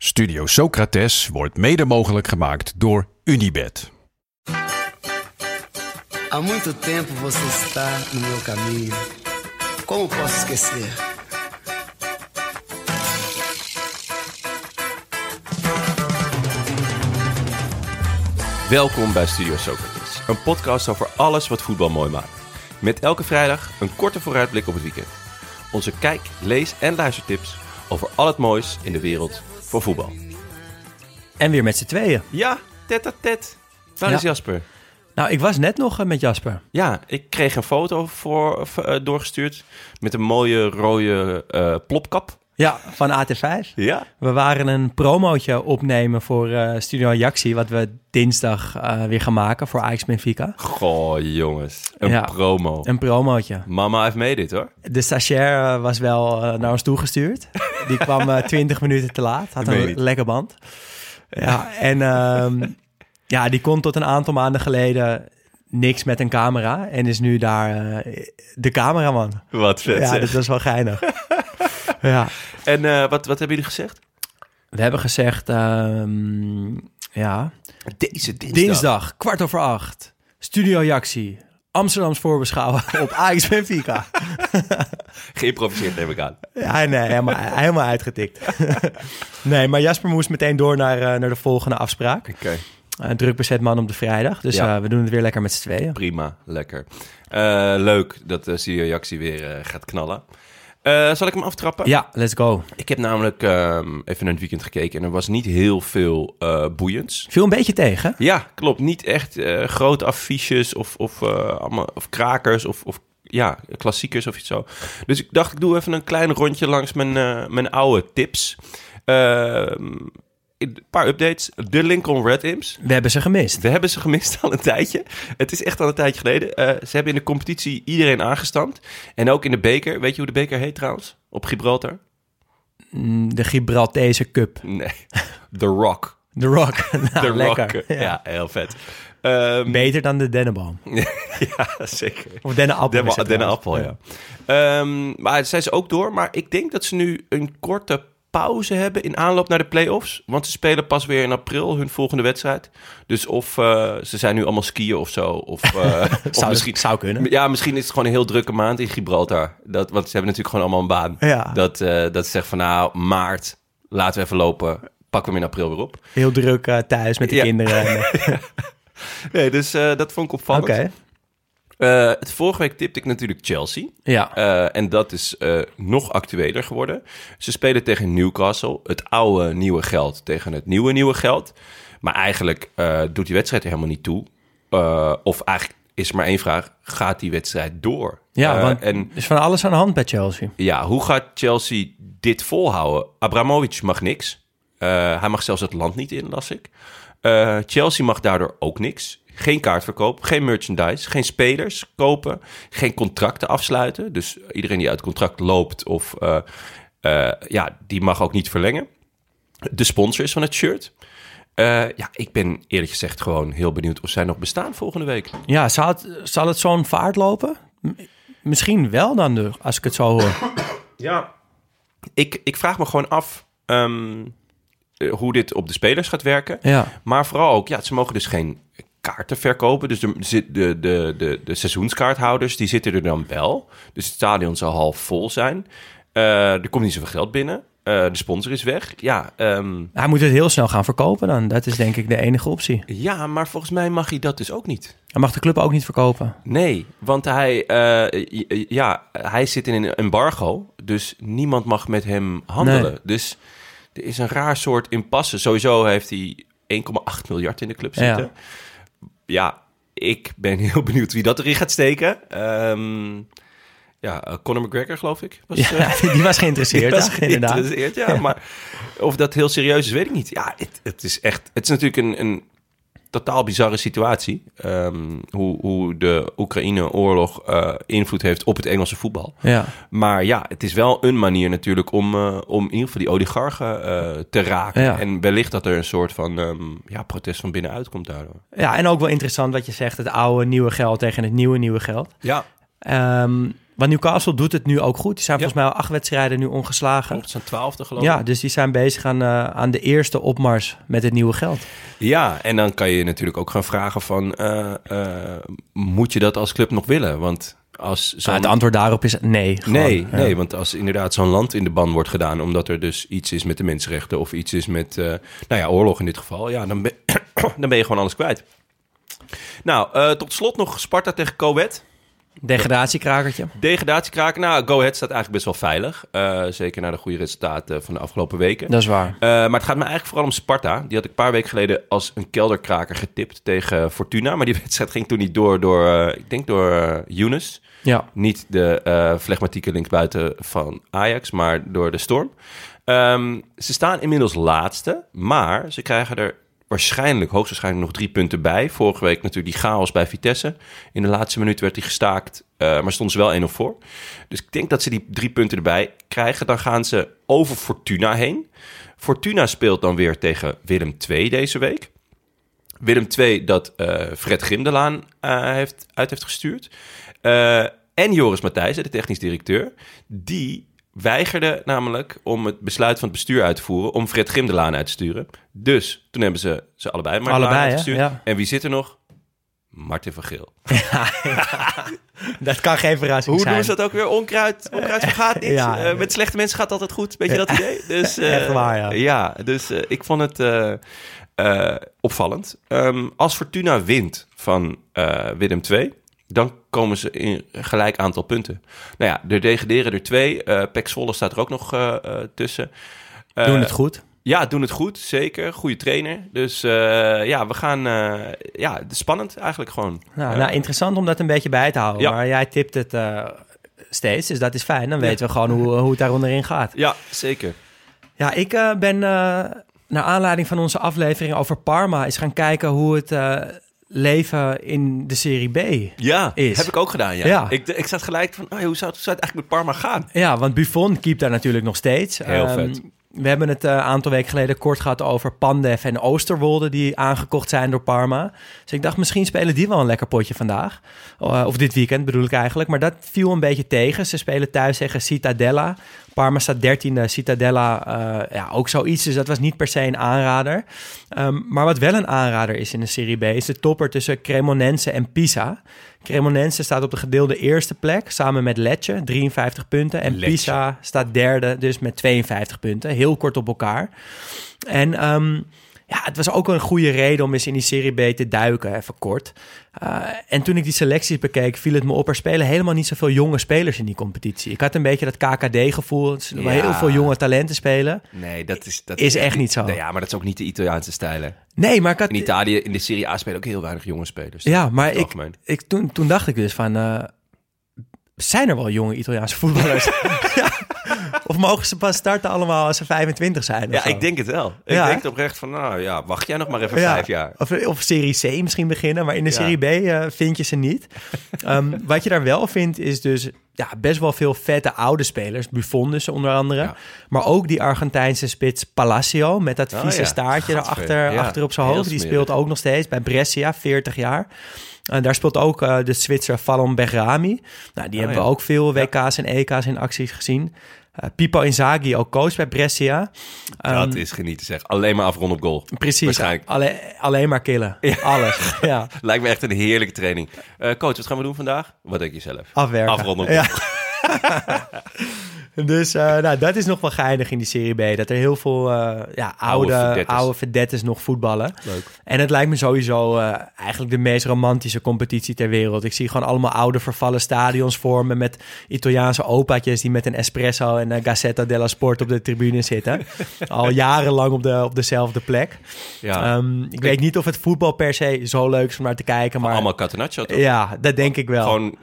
Studio Socrates wordt mede mogelijk gemaakt door Unibed. Há muito tempo você está no meu caminho. Como posso esquecer? Welkom bij Studio Socrates, een podcast over alles wat voetbal mooi maakt. Met elke vrijdag een korte vooruitblik op het weekend. Onze kijk, lees en luistertips over al het moois in de wereld voor voetbal. En weer met z'n tweeën. Ja, tet a tet. Waar Ja. is Jasper? Nou, ik was net nog eh, met Jasper. Ja, ik kreeg een foto voor, eh, doorgestuurd met een mooie rode eh, plopkap. Ja, van AT5. Ja. We waren een promootje opnemen voor eh, Studio Ajaxie, wat we dinsdag eh, weer gaan maken voor Ajax Benfica. Goh, jongens. Een Ja. promo. Een promootje. Mama heeft made it hoor. De stagiair eh, was wel naar ons toegestuurd. Die kwam eh 20 minuten te laat. Had een lekker band. Ja, en ehm, ja, die kon tot een aantal maanden geleden niks met een camera. En is nu daar de cameraman. Wat vet Ja, zeg. dat was wel geinig. ja. En eh, wat, wat hebben jullie gezegd? We hebben gezegd, ehm, ja, Deze dinsdag. dinsdag, kwart over acht, Studio Jaxi, Amsterdams voorbeschouwen op Ajax Benfica. Geïmproviseerd neem ik aan. Ja, nee, helemaal, helemaal uitgetikt. nee, maar Jasper moest meteen door naar, eh, naar de volgende afspraak. Oké. Een druk bezet man op de vrijdag, dus Ja. eh, we doen het weer lekker met z'n tweeën. Prima, lekker. Leuk dat de Studio Jaxi weer gaat knallen. Eh, zal ik hem aftrappen? Ja, let's go. Ik heb namelijk ehm, even naar het weekend gekeken en er was niet heel veel eh, boeiends. Viel een beetje tegen. Ja, klopt. Niet echt eh, grote affiches of, of, allemaal, of krakers of, of ja, klassiekers of iets zo. Dus ik dacht, ik doe even een klein rondje langs mijn, mijn oude tips. Een paar updates. De Lincoln Red Imps. We hebben ze gemist. We hebben ze gemist al een tijdje. Het is echt al een tijdje geleden. Eh, ze hebben in de competitie iedereen aangestampt. En ook in de beker. Weet je hoe de beker heet trouwens? Op Gibraltar? Mm, De Gibraltese Cup. Nee. The Rock. The Rock. nou, The lekker. Rock. Ja. Ja, heel vet. Ehm, Beter dan de dennenboom. ja, zeker. Of dennenappel. is Denna, het Denna trouwens. Appel, ja. Ehm, maar zijn ze ook door. Maar ik denk dat ze nu een korte pauze hebben in aanloop naar de play-offs. Want ze spelen pas weer in april hun volgende wedstrijd. Dus of eh, ze zijn nu allemaal skiën of zo. Of, of Zou, misschien, zou kunnen. ja, misschien is het gewoon een heel drukke maand in Gibraltar. Dat, want ze hebben natuurlijk gewoon allemaal een baan. Ja. Dat, eh, dat ze zeggen van nou, maart, laten we even lopen. Pakken we hem in april weer op. Heel druk thuis met de Ja. kinderen. en, Nee, dus dat vond ik opvallend. Eh, het vorige week tipte ik natuurlijk Chelsea. Ja. Eh, en dat is eh, nog actueler geworden. Ze spelen tegen Newcastle. Het oude nieuwe geld tegen het nieuwe nieuwe geld. Maar eigenlijk doet die wedstrijd er helemaal niet toe. Of eigenlijk is er maar één vraag. Gaat die wedstrijd door? Ja, want en er is van alles aan de hand bij Chelsea. ja, hoe gaat Chelsea dit volhouden? Abramovic mag niks. Hij mag zelfs het land niet in, las ik. Eh, Chelsea mag daardoor ook niks. Geen kaartverkoop, geen merchandise, geen spelers kopen, geen contracten afsluiten. Dus iedereen die uit contract loopt of eh, eh, ja, die mag ook niet verlengen. De sponsor is van het shirt. Eh, ja, ik ben eerlijk gezegd gewoon heel benieuwd of zij nog bestaan volgende week. Ja, zal het, zal het zo'n vaart lopen? M- Misschien wel dan, de- als ik het zo hoor. Ja, ik, ik vraag me gewoon af ehm, eh, hoe dit op de spelers gaat werken. Ja. Maar vooral ook, ja, ze mogen dus geen kaarten verkopen. Dus de, de, de, de, de seizoenskaarthouders, die zitten er dan wel. Dus het stadion zal half vol zijn. Eh, er komt niet zoveel geld binnen. Eh, de sponsor is weg. Ja, ehm, Hij moet het heel snel gaan verkopen dan. Dat is denk ik de enige optie. ja, maar volgens mij mag hij dat dus ook niet. Hij mag de club ook niet verkopen. Nee, want hij, eh, ja, hij zit in een embargo, dus niemand mag met hem handelen. Nee. Dus er is een raar soort impasse. Sowieso heeft hij 1,8 miljard in de club zitten. Ja. Ja. ik ben heel benieuwd wie dat erin gaat steken. Ehm, ja, eh, Conor McGregor, geloof ik. Was, Ja, eh, die was geïnteresseerd, was ja, inderdaad. geïnteresseerd, ja, Maar of dat heel serieus is, weet ik niet. Ja, het, het is echt... Het is natuurlijk een, een totaal bizarre situatie. ehm, hoe, hoe de Oekraïne-oorlog eh, invloed heeft op het Engelse voetbal. Ja. Maar ja, het is wel een manier natuurlijk om, eh, om in ieder geval die oligarchen eh, te raken. Ja. En wellicht dat er een soort van ehm, ja, protest van binnenuit komt daardoor. ja, en ook wel interessant wat je zegt, het oude nieuwe geld tegen het nieuwe nieuwe geld. Ja, Ehm want Newcastle doet het nu ook goed. Die zijn Ja. volgens mij al acht wedstrijden nu ongeslagen. het zijn twaalfde geloof ik. Ja, dus die zijn bezig aan, eh, aan de eerste opmars met het nieuwe geld. Ja, en dan kan je natuurlijk ook gaan vragen van... eh, eh, moet je dat als club nog willen? Want als. Nou, het antwoord daarop is nee. gewoon. Nee, Ja. nee, want als inderdaad zo'n land in de ban wordt gedaan... omdat er dus iets is met de mensenrechten... of iets is met, nou ja, oorlog in dit geval... ja, dan ben, dan ben je gewoon alles kwijt. Nou, tot slot nog Sparta tegen Coët. Degradatiekrakertje. Degradatiekraken. Nou, Go Ahead staat eigenlijk best wel veilig. Eh, zeker na de goede resultaten van de afgelopen weken. Dat is waar. Eh, maar het gaat me eigenlijk vooral om Sparta. Die had ik een paar weken geleden als een kelderkraker getipt tegen Fortuna. Maar die wedstrijd ging toen niet door, door eh, ik denk door Younes. Ja. Niet de flegmatieke linksbuiten van Ajax, maar door de Storm. Ehm, ze staan inmiddels laatste, maar ze krijgen er waarschijnlijk, hoogstwaarschijnlijk nog drie punten bij. Vorige week natuurlijk die chaos bij Vitesse. In de laatste minuut werd die gestaakt, eh, maar stonden ze wel 1-0 voor. Dus ik denk dat ze die drie punten erbij krijgen. Dan gaan ze over Fortuna heen. Fortuna speelt dan weer tegen Willem II deze week. Willem II dat eh, Fred Grimdelaan eh, heeft, uit heeft gestuurd. En Joris Matthijssen, de technisch directeur, die weigerde namelijk om het besluit van het bestuur uit te voeren om Fred Grimdelaan uit te sturen. Dus toen hebben ze ze allebei maar Allebei, uitgestuurd. Ja. En wie zit er nog? Martin van Geel. Dat kan geen verrassing Hoe zijn. doen ze dat ook weer? Onkruid, onkruid vergaat niet. Ja. Eh, met slechte mensen gaat het altijd goed. Weet je dat idee? Dus, eh, Echt waar, ja. Ja, dus eh, ik vond het eh, eh, opvallend. Ehm, als Fortuna wint van eh, Willem II, dan komen ze in gelijk aantal punten. Nou ja, er degraderen er twee. Eh Pek Zwolle staat er ook nog eh, eh, tussen. Doen het goed. Ja, doen het goed, zeker. Goede trainer. Dus ja, we gaan... ja, is spannend eigenlijk gewoon. Nou, nou, interessant om dat een beetje bij te houden. Ja. Maar jij tipt het steeds, dus dat is fijn. Dan weten we gewoon hoe, hoe het daar onderin gaat. ja, zeker. Ja, ik ben naar aanleiding van onze aflevering over Parma... eens gaan kijken hoe het leven in de Serie B... Ja, is. heb ik ook gedaan, ja. Ja. Ik, ik zat gelijk van, oh, hoe zou het, zou het eigenlijk met Parma gaan? Ja, want Buffon keept daar natuurlijk nog steeds. Heel Ehm, vet. We hebben het een aantal weken geleden kort gehad over Pandev en Oosterwolde... die aangekocht zijn door Parma. Dus ik dacht, misschien spelen die wel een lekker potje vandaag. Uh, of dit weekend bedoel ik eigenlijk. Maar dat viel een beetje tegen. Ze spelen thuis tegen Cittadella. Parma staat dertiende, Cittadella uh, ja, ook zoiets. Dus dat was niet per se een aanrader. Um, maar wat wel een aanrader is in de Serie B... is de topper tussen Cremonense en Pisa... Cremonense staat op de gedeelde eerste plek samen met Lecce, 53 punten. En Lecce. Pisa staat derde, dus met 52 punten. Heel kort op elkaar. En um, ja, het was ook een goede reden om eens in die Serie B te duiken, even kort. Uh, en toen ik die selecties bekeek, viel het me op. Er spelen helemaal niet zoveel jonge spelers in die competitie. Ik had een beetje dat KKD-gevoel. Er Ja. heel veel jonge talenten spelen. Nee, dat is... Dat Is echt niet zo. Nee, ja, maar dat is ook niet de Italiaanse stijl, hè. Nee, maar ik had... In Italië, in de Serie A spelen ook heel weinig jonge spelers. Ja, maar ik, ik, toen, toen dacht ik dus van... Uh, zijn er wel jonge Italiaanse voetballers? of mogen ze pas starten allemaal als ze 25 zijn? Ja, zo? ik denk het wel. Ik Ja, denk oprecht van, nou ja, wacht jij nog maar even Ja, vijf jaar. Of, of Serie C misschien beginnen, maar in de. Serie B uh, vind je ze niet. um, wat je daar wel vindt is dus ja, best wel veel vette oude spelers. Buffon dus onder andere. Ja. Maar ook die Argentijnse spits Palacio met dat Oh vieze ja, staartje erachter Ja, achter op zijn hoofd. Die speelt ook nog steeds bij Brescia, 40 jaar. En daar speelt ook uh, de Zwitser Fallon Berrami. Nou, die Oh, hebben we ook veel WK's en EK's in acties gezien. Uh, Pipo Inzaghi, ook coach bij Brescia. dat Um, is genieten zeg. Alleen maar afronden op goal. Precies, Waarschijnlijk. alleen, alleen maar killen. Alles, ja. Lijkt me echt een heerlijke training. Eh, coach, wat gaan we doen vandaag? Wat denk je zelf? Afwerken. Afronden op Ja. Dus uh, nou, dat is nog wel geinig in die Serie B. Dat er heel veel uh, ja, oude, oude, oude verdettes nog voetballen. Leuk. En het lijkt me sowieso uh, eigenlijk de meest romantische competitie ter wereld. Ik zie gewoon allemaal oude vervallen stadions vormen... met Italiaanse opaatjes die met een espresso en een Gazzetta della Sport op de tribune zitten. Al jarenlang op, de, op dezelfde plek. Ja. Um, ik, ik weet niet of het voetbal per se zo leuk is om naar te kijken. Maar... Allemaal Catenaccio toch? Ja, dat denk ik wel. Gewoon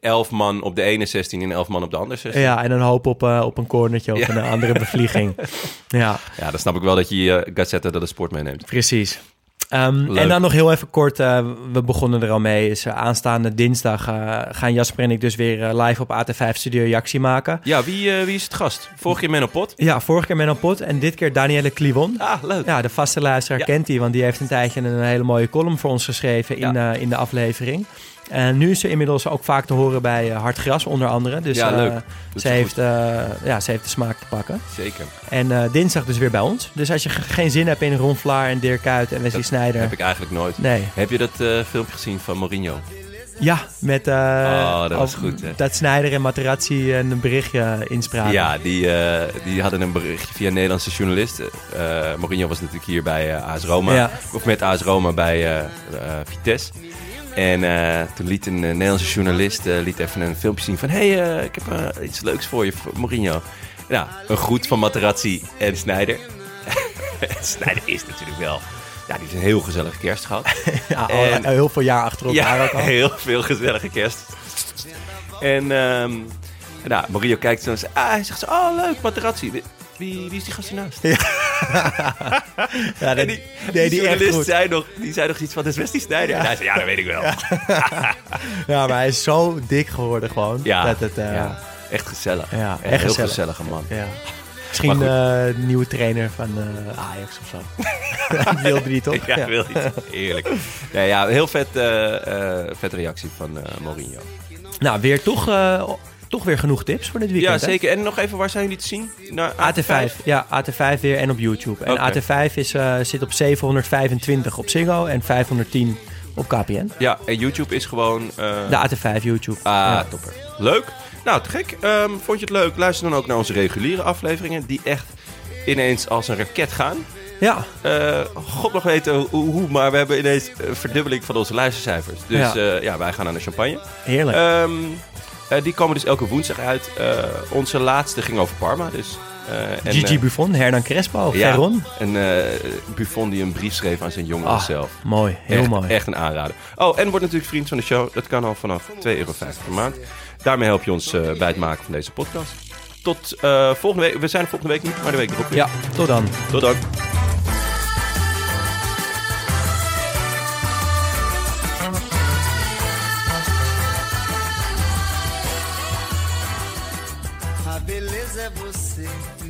elf man op de ene 16 en elf man op de andere 16. Ja, en een hoop op, uh, op een cornertje of ja. een andere bevlieging. ja. ja, dan snap ik wel dat je je Gazzetta de sport meeneemt. Precies. Um, en dan nog heel even kort, uh, we begonnen er al mee, is uh, aanstaande dinsdag uh, gaan Jasper en ik dus weer live op AT5 Studio Jaxi maken. Ja, wie, wie is het gast? Vorige keer Menno Pot? Ja, vorige keer Menno Pot en dit keer Danielle Clivon. Ah, leuk. Ja, de vaste luisteraar ja. kent die, want die heeft een tijdje een hele mooie column voor ons geschreven in, ja. in de aflevering. En nu is ze inmiddels ook vaak te horen bij uh, Hard Gras, onder andere. Dus ja, leuk. Uh, ze, heeft, uh, ja, ze heeft de smaak te pakken. Zeker. En dinsdag dus weer bij ons. Dus als je geen zin hebt in Ron Vlaar en Dirk Kuyt en Wesley Snijder... heb ik eigenlijk nooit. Nee. Heb je dat filmpje gezien van Mourinho? Ja, met oh, dat, was goed, hè? dat Snijder en Materazzi een berichtje inspraken. Ja, die, die hadden een berichtje via een Nederlandse journalist. Mourinho was natuurlijk hier bij AS Roma. Ja. Of met AS Roma bij Vitesse. En uh, toen liet een uh, Nederlandse journalist uh, liet even een filmpje zien van... hé, hey, ik heb iets leuks voor je, voor Mourinho. Nou, een groet van Materazzi en Snijder. Snijder is natuurlijk wel... Ja, die heeft een heel gezellige kerst gehad. ja, en, heel veel jaar achter elkaar ja, ook al. heel veel gezellige kerst. En um, nou, Mourinho kijkt zo en zegt... Ah, hij zegt zo, oh leuk, Materazzi. Wie, wie is die gast hiernaast? Ja, ja en die, nee, die, journalist zei nog, die zei nog iets van, dat is Wesley Sneijder. Ja. En hij zei, ja, dat weet ik wel. Ja. maar hij is zo dik geworden gewoon. Ja, dat het, uh, ja. echt gezellig. Ja, echt, echt heel gezellig. gezellige man. Ja. Misschien uh, nieuwe trainer van uh, Ajax of zo. wilde die toch? Ja, wilde die. Heerlijk. Ja, ja, heel vet, vet reactie van Mourinho. Nou, weer toch toch weer genoeg tips voor dit weekend. Ja, zeker. En nog even, waar zijn jullie te zien? Naar AT5. AT5. Ja, AT5 weer en op YouTube. En okay. AT5 is, uh, zit op 725 op Ziggo en 510 op KPN. Ja, en YouTube is gewoon... Uh... De AT5 YouTube. Ah, ja. topper. Leuk. Nou, te gek. Um, vond je het leuk? Luister dan ook naar onze reguliere afleveringen... die echt ineens als een raket gaan. Ja. Uh, God nog weten hoe, hoe, maar we hebben ineens een verdubbeling van onze luistercijfers. Dus ja, uh, ja wij gaan aan de champagne. Heerlijk. Um, uh, die komen dus elke woensdag uit. Uh, onze laatste ging over Parma. Dus, uh, Gigi Buffon, Hernan Crespo, ja. En Buffon die een brief schreef aan zijn jongeren ah, zelf. Mooi, heel echt, mooi. Echt een aanrader. Oh, en wordt natuurlijk vriend van de show. Dat kan al vanaf 2,50 euro per maand. Daarmee help je ons bij het maken van deze podcast. Tot volgende week. We zijn er volgende week niet, maar de week erop weer. Ja, tot dan. Tot dan. see.